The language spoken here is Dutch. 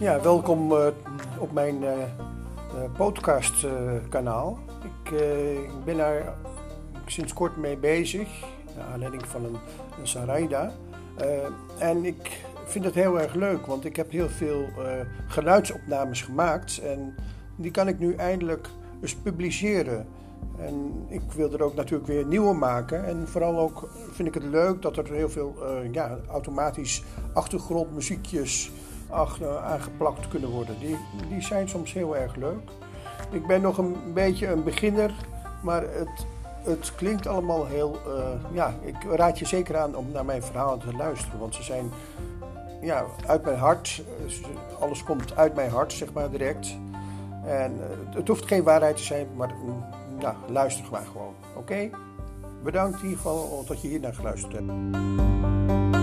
Ja, welkom uh, op mijn uh, podcastkanaal. Ik, ben daar sinds kort mee bezig, naar aanleiding van een, een Saraida. en ik vind het heel erg leuk, want ik heb heel veel geluidsopnames gemaakt en die kan ik nu eindelijk eens publiceren. En ik wil er ook natuurlijk weer nieuwe maken. En vooral ook vind ik het leuk dat er heel veel ja, automatisch achtergrondmuziekjes achter, aangeplakt kunnen worden. Die, die zijn soms heel erg leuk. Ik ben nog een beetje een beginner, maar het, het klinkt allemaal heel. Uh, ja, ik raad je zeker aan om naar mijn verhalen te luisteren, want ze zijn ja, uit mijn hart. Alles komt uit mijn hart, zeg maar direct. En uh, het hoeft geen waarheid te zijn, maar nou, luister maar gewoon. Oké? Bedankt in ieder geval dat je hier naar geluisterd hebt.